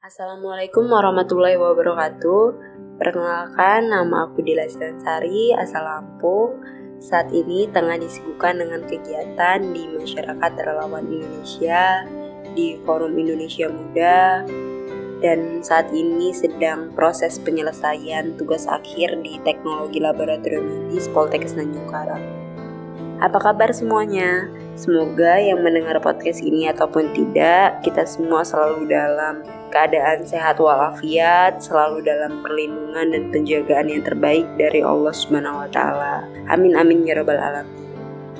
Assalamualaikum warahmatullahi wabarakatuh. Perkenalkan, nama aku Dila Sari, asal Lampung. Saat ini tengah disibukkan dengan kegiatan di masyarakat relawan Indonesia, di Forum Indonesia Muda, dan saat ini sedang proses penyelesaian tugas akhir di Teknologi Laboratorium Medis Poltekkes Tanjung Karang. Apa kabar semuanya? Semoga yang mendengar podcast ini ataupun tidak, kita semua selalu dalam keadaan sehat walafiat, selalu dalam perlindungan dan penjagaan yang terbaik dari Allah Subhanahu wa taala. Amin amin ya rabbal alamin.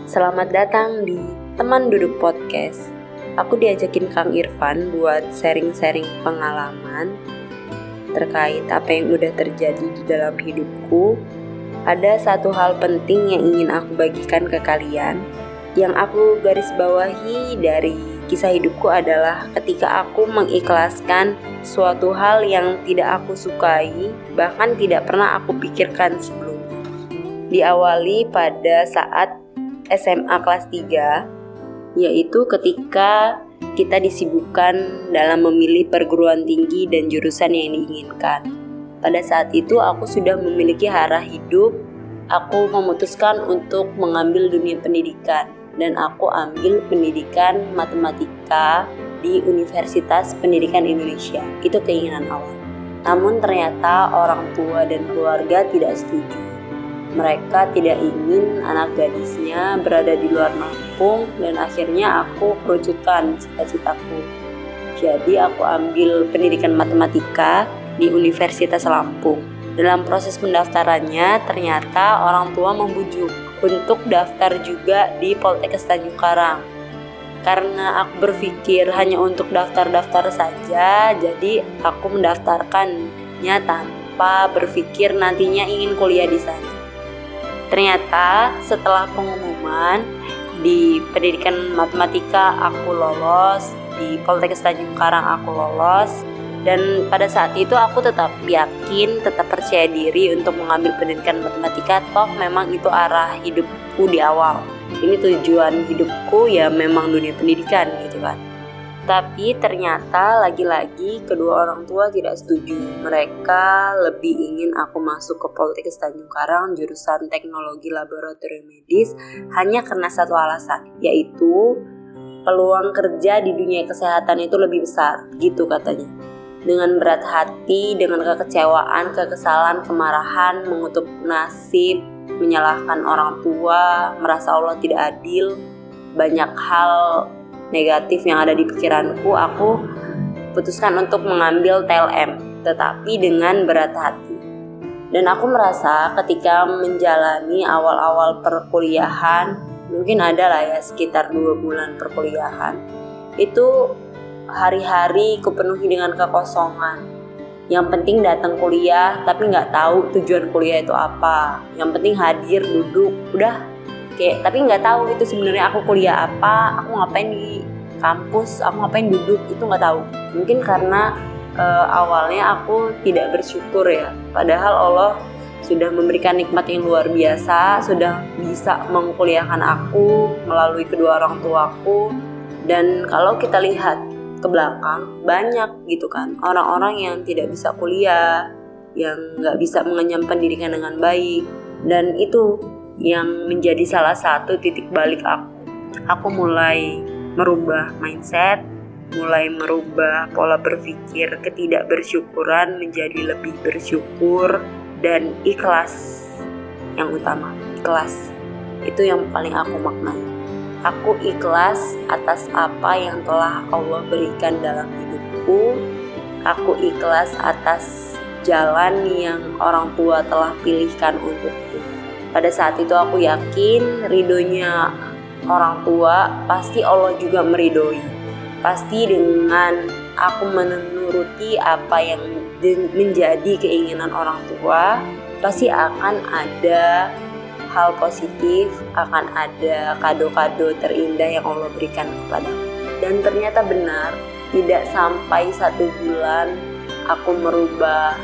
Selamat datang di Teman Duduk Podcast. Aku diajakin Kang Irfan buat sharing-sharing pengalaman terkait apa yang udah terjadi di dalam hidupku. Ada satu hal penting yang ingin aku bagikan ke kalian yang aku garis bawahi dari kisah hidupku adalah ketika aku mengikhlaskan suatu hal yang tidak aku sukai, bahkan tidak pernah aku pikirkan sebelumnya. Diawali pada saat SMA kelas 3, yaitu ketika kita disibukkan dalam memilih perguruan tinggi dan jurusan yang diinginkan. Pada saat itu aku sudah memiliki arah hidup, aku memutuskan untuk mengambil dunia pendidikan dan aku ambil pendidikan matematika di Universitas Pendidikan Indonesia. Itu keinginan awal. Namun ternyata orang tua dan keluarga tidak setuju. Mereka tidak ingin anak gadisnya berada di luar Lampung dan akhirnya aku kerucutkan cita-citaku. Jadi aku ambil pendidikan matematika di Universitas Lampung. Dalam proses pendaftarannya ternyata orang tua membujuk untuk daftar juga di Poltekkes Tanjung Karang. Karena aku berpikir hanya untuk daftar-daftar saja, jadi aku mendaftarkannya tanpa berpikir nantinya ingin kuliah di sana. Ternyata setelah pengumuman di pendidikan matematika aku lolos, di Poltekkes Tanjung Karang aku lolos, dan pada saat itu aku tetap yakin, tetap percaya diri untuk mengambil pendidikan matematika toh memang itu arah hidupku di awal. Ini tujuan hidupku ya memang dunia pendidikan gitu kan. Tapi ternyata lagi-lagi kedua orang tua tidak setuju. Mereka lebih ingin aku masuk ke Politik Tanjung Karang jurusan Teknologi Laboratorium Medis hanya karena satu alasan, yaitu peluang kerja di dunia kesehatan itu lebih besar, gitu katanya dengan berat hati, dengan kekecewaan, kekesalan, kemarahan, mengutuk nasib, menyalahkan orang tua, merasa Allah tidak adil, banyak hal negatif yang ada di pikiranku, aku putuskan untuk mengambil TLM, tetapi dengan berat hati. Dan aku merasa ketika menjalani awal-awal perkuliahan, mungkin ada lah ya sekitar dua bulan perkuliahan, itu hari-hari kupenuhi dengan kekosongan. Yang penting datang kuliah, tapi nggak tahu tujuan kuliah itu apa. Yang penting hadir, duduk, udah kayak tapi nggak tahu itu sebenarnya aku kuliah apa, aku ngapain di kampus, aku ngapain duduk itu nggak tahu. Mungkin karena uh, awalnya aku tidak bersyukur ya. Padahal Allah sudah memberikan nikmat yang luar biasa, sudah bisa mengkuliahkan aku melalui kedua orang tuaku. Dan kalau kita lihat ke belakang banyak gitu kan. Orang-orang yang tidak bisa kuliah yang nggak bisa mengenyam pendidikan dengan baik. Dan itu yang menjadi salah satu titik balik aku aku mulai merubah mindset mulai merubah pola berpikir ketidakbersyukuran menjadi lebih bersyukur dan ikhlas yang utama ikhlas. Itu yang paling aku maknai Aku ikhlas atas apa yang telah Allah berikan dalam hidupku. Aku ikhlas atas jalan yang orang tua telah pilihkan untukku. Pada saat itu aku yakin ridhonya orang tua pasti Allah juga meridoi. Pasti dengan aku menuruti apa yang menjadi keinginan orang tua, pasti akan ada hal positif, akan ada kado-kado terindah yang Allah berikan kepada Dan ternyata benar, tidak sampai satu bulan aku merubah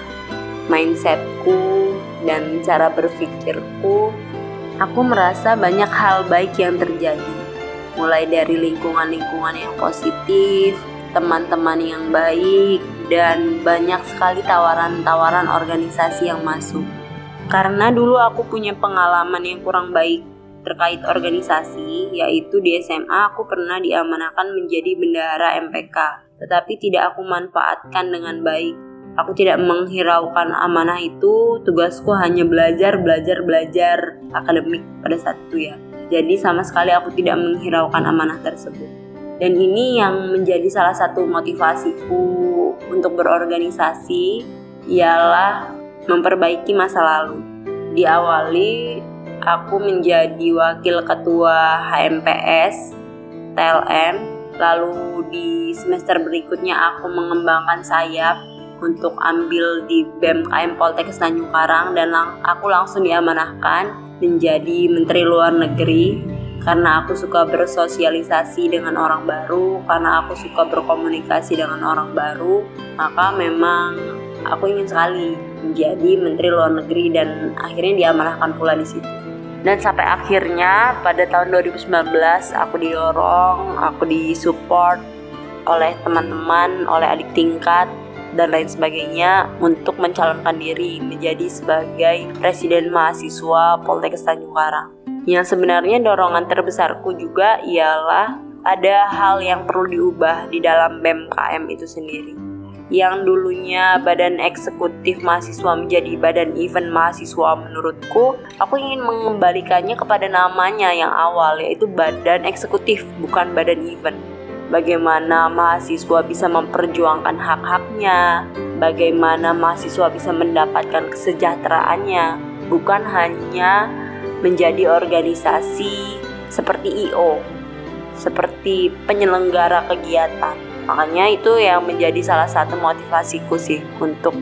mindsetku dan cara berpikirku. Aku merasa banyak hal baik yang terjadi, mulai dari lingkungan-lingkungan yang positif, teman-teman yang baik, dan banyak sekali tawaran-tawaran organisasi yang masuk. Karena dulu aku punya pengalaman yang kurang baik terkait organisasi, yaitu di SMA aku pernah diamanahkan menjadi bendahara MPK, tetapi tidak aku manfaatkan dengan baik. Aku tidak menghiraukan amanah itu, tugasku hanya belajar, belajar, belajar akademik pada saat itu ya. Jadi sama sekali aku tidak menghiraukan amanah tersebut. Dan ini yang menjadi salah satu motivasiku untuk berorganisasi ialah memperbaiki masa lalu. Diawali aku menjadi wakil ketua HMPS TLM, lalu di semester berikutnya aku mengembangkan sayap untuk ambil di BMKM Poltekkes Tanjung Karang dan lang aku langsung diamanahkan menjadi Menteri Luar Negeri karena aku suka bersosialisasi dengan orang baru, karena aku suka berkomunikasi dengan orang baru, maka memang aku ingin sekali menjadi Menteri Luar Negeri dan akhirnya diamanahkan pula di situ. Dan sampai akhirnya pada tahun 2019 aku didorong, aku disupport oleh teman-teman, oleh adik tingkat dan lain sebagainya untuk mencalonkan diri menjadi sebagai presiden mahasiswa Poltekkes Tanjung Karang. Yang sebenarnya dorongan terbesarku juga ialah ada hal yang perlu diubah di dalam BMKM itu sendiri yang dulunya badan eksekutif mahasiswa menjadi badan event mahasiswa menurutku aku ingin mengembalikannya kepada namanya yang awal yaitu badan eksekutif bukan badan event. Bagaimana mahasiswa bisa memperjuangkan hak-haknya? Bagaimana mahasiswa bisa mendapatkan kesejahteraannya? Bukan hanya menjadi organisasi seperti IO seperti penyelenggara kegiatan Makanya itu yang menjadi salah satu motivasiku sih untuk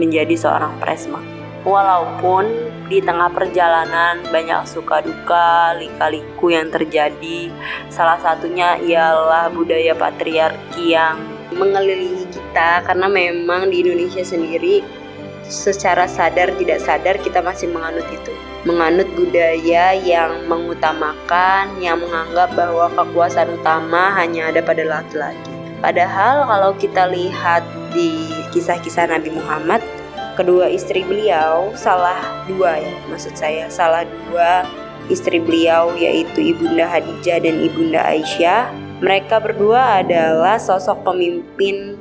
menjadi seorang presma. Walaupun di tengah perjalanan banyak suka duka, lika-liku yang terjadi. Salah satunya ialah budaya patriarki yang mengelilingi kita karena memang di Indonesia sendiri secara sadar tidak sadar kita masih menganut itu. Menganut budaya yang mengutamakan, yang menganggap bahwa kekuasaan utama hanya ada pada laki-laki. Padahal kalau kita lihat di kisah-kisah Nabi Muhammad, kedua istri beliau salah dua ya, maksud saya salah dua istri beliau yaitu Ibunda Hadijah dan Ibunda Aisyah. Mereka berdua adalah sosok pemimpin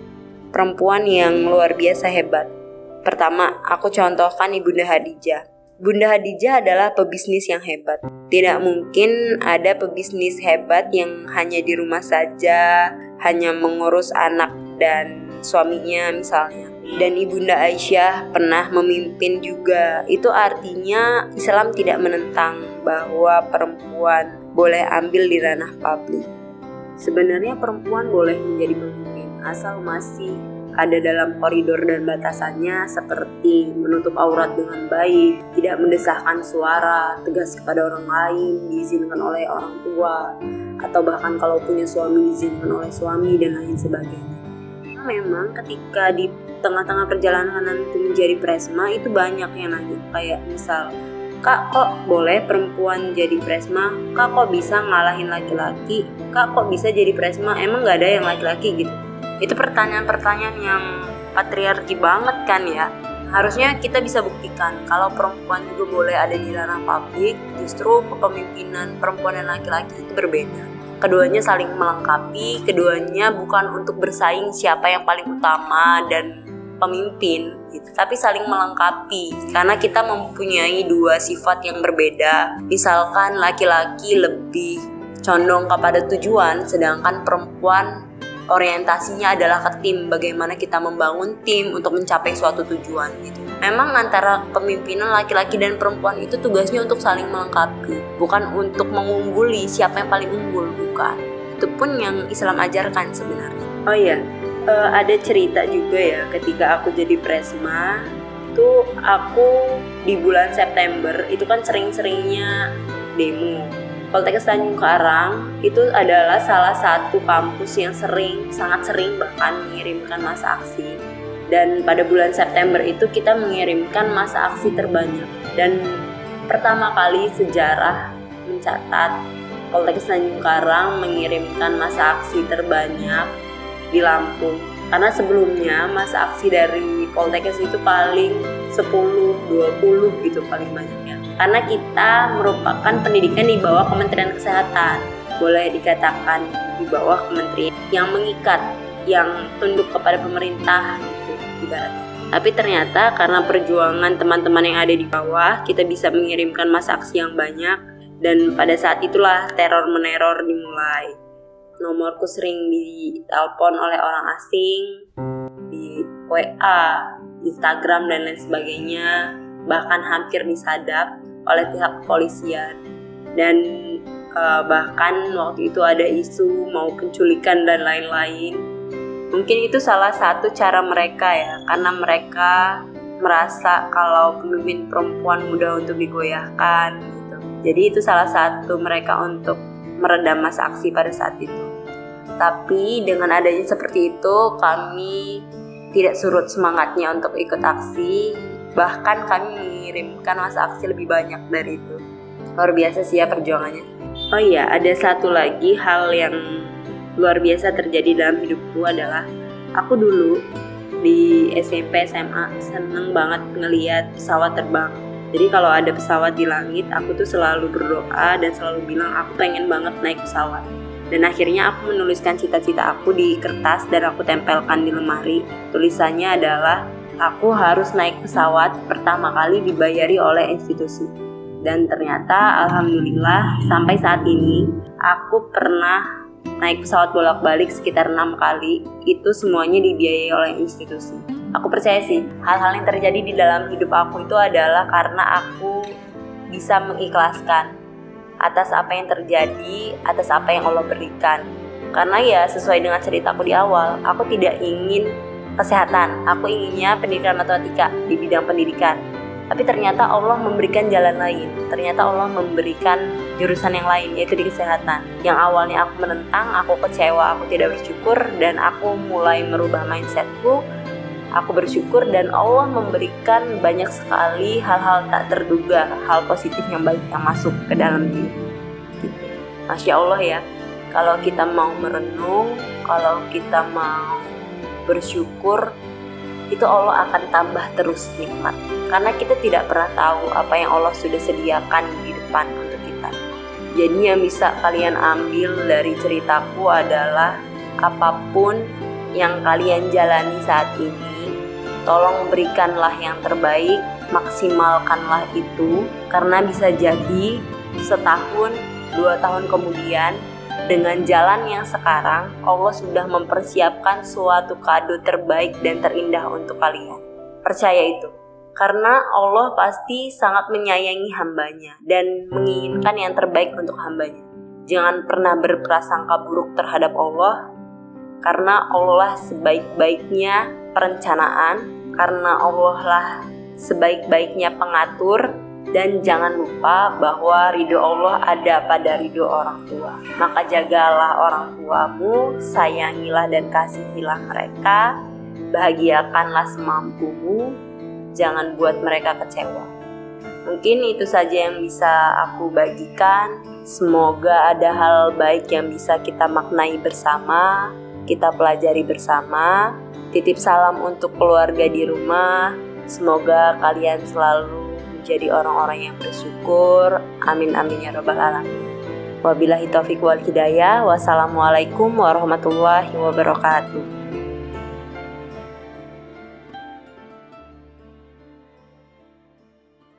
perempuan yang luar biasa hebat. Pertama, aku contohkan Ibunda Hadijah. Bunda Hadijah adalah pebisnis yang hebat. Tidak mungkin ada pebisnis hebat yang hanya di rumah saja, hanya mengurus anak dan suaminya misalnya. Dan Ibunda Aisyah pernah memimpin juga. Itu artinya Islam tidak menentang bahwa perempuan boleh ambil di ranah publik. Sebenarnya perempuan boleh menjadi pemimpin asal masih ada dalam koridor dan batasannya seperti menutup aurat dengan baik, tidak mendesahkan suara, tegas kepada orang lain, diizinkan oleh orang tua, atau bahkan kalau punya suami diizinkan oleh suami dan lain sebagainya. Nah, memang ketika di tengah-tengah perjalanan nanti menjadi presma itu banyak yang nanya kayak misal Kak kok boleh perempuan jadi presma? Kak kok bisa ngalahin laki-laki? Kak kok bisa jadi presma? Emang gak ada yang laki-laki gitu? itu pertanyaan-pertanyaan yang patriarki banget kan ya harusnya kita bisa buktikan kalau perempuan juga boleh ada di ranah publik justru kepemimpinan perempuan dan laki-laki itu berbeda keduanya saling melengkapi keduanya bukan untuk bersaing siapa yang paling utama dan pemimpin gitu. Tapi saling melengkapi karena kita mempunyai dua sifat yang berbeda. Misalkan laki-laki lebih condong kepada tujuan sedangkan perempuan orientasinya adalah ke tim bagaimana kita membangun tim untuk mencapai suatu tujuan gitu. Memang antara pemimpinan laki-laki dan perempuan itu tugasnya untuk saling melengkapi bukan untuk mengungguli siapa yang paling unggul bukan. Itu pun yang Islam ajarkan sebenarnya. Oh iya uh, ada cerita juga ya ketika aku jadi presma itu aku di bulan September itu kan sering-seringnya demo Poltekkes Tanjung Karang itu adalah salah satu kampus yang sering, sangat sering bahkan mengirimkan masa aksi. Dan pada bulan September itu kita mengirimkan masa aksi terbanyak. Dan pertama kali sejarah mencatat Poltekkes Tanjung Karang mengirimkan masa aksi terbanyak di Lampung karena sebelumnya masa aksi dari Poltekkes itu paling 10 20 gitu paling banyaknya karena kita merupakan pendidikan di bawah Kementerian Kesehatan. Boleh dikatakan di bawah kementerian yang mengikat yang tunduk kepada pemerintah gitu ibaratnya. Tapi ternyata karena perjuangan teman-teman yang ada di bawah kita bisa mengirimkan masa aksi yang banyak dan pada saat itulah teror meneror dimulai. Nomorku sering ditelepon oleh orang asing di WA, Instagram dan lain sebagainya bahkan hampir disadap oleh pihak kepolisian. Dan uh, bahkan waktu itu ada isu mau penculikan dan lain-lain. Mungkin itu salah satu cara mereka ya karena mereka merasa kalau pemimpin perempuan mudah untuk digoyahkan gitu. Jadi itu salah satu mereka untuk meredam masa aksi pada saat itu. Tapi dengan adanya seperti itu, kami tidak surut semangatnya untuk ikut aksi. Bahkan kami mengirimkan masa aksi lebih banyak dari itu. Luar biasa sih ya perjuangannya. Oh iya, ada satu lagi hal yang luar biasa terjadi dalam hidupku adalah aku dulu di SMP SMA seneng banget ngeliat pesawat terbang. Jadi kalau ada pesawat di langit, aku tuh selalu berdoa dan selalu bilang aku pengen banget naik pesawat dan akhirnya aku menuliskan cita-cita aku di kertas dan aku tempelkan di lemari. Tulisannya adalah aku harus naik pesawat pertama kali dibayari oleh institusi. Dan ternyata alhamdulillah sampai saat ini aku pernah naik pesawat bolak-balik sekitar enam kali itu semuanya dibiayai oleh institusi. Aku percaya sih hal-hal yang terjadi di dalam hidup aku itu adalah karena aku bisa mengikhlaskan atas apa yang terjadi, atas apa yang Allah berikan. Karena ya sesuai dengan ceritaku di awal, aku tidak ingin kesehatan, aku inginnya pendidikan matematika di bidang pendidikan. Tapi ternyata Allah memberikan jalan lain. Ternyata Allah memberikan jurusan yang lain yaitu di kesehatan. Yang awalnya aku menentang, aku kecewa, aku tidak bersyukur dan aku mulai merubah mindsetku aku bersyukur dan Allah memberikan banyak sekali hal-hal tak terduga, hal positif yang baik yang masuk ke dalam diri. Masya Allah ya, kalau kita mau merenung, kalau kita mau bersyukur, itu Allah akan tambah terus nikmat. Karena kita tidak pernah tahu apa yang Allah sudah sediakan di depan untuk kita. Jadi yang bisa kalian ambil dari ceritaku adalah apa pun yang kalian jalani saat ini Tolong berikanlah yang terbaik, maksimalkanlah itu, karena bisa jadi setahun, dua tahun kemudian, dengan jalan yang sekarang, Allah sudah mempersiapkan suatu kado terbaik dan terindah untuk kalian. Percaya itu. Karena Allah pasti sangat menyayangi hambanya dan menginginkan yang terbaik untuk hambanya. Jangan pernah berprasangka buruk terhadap Allah, karena Allah sebaik-baiknya perencanaan karena Allah lah sebaik-baiknya pengatur dan jangan lupa bahwa ridho Allah ada pada ridho orang tua. Maka jagalah orang tuamu, sayangilah dan kasihilah mereka, bahagiakanlah semampumu, jangan buat mereka kecewa. Mungkin itu saja yang bisa aku bagikan. Semoga ada hal baik yang bisa kita maknai bersama, kita pelajari bersama. Titip salam untuk keluarga di rumah. Semoga kalian selalu menjadi orang-orang yang bersyukur. Amin amin ya robbal alamin. Wabillahi taufiq wal hidayah. Wassalamualaikum warahmatullahi wabarakatuh.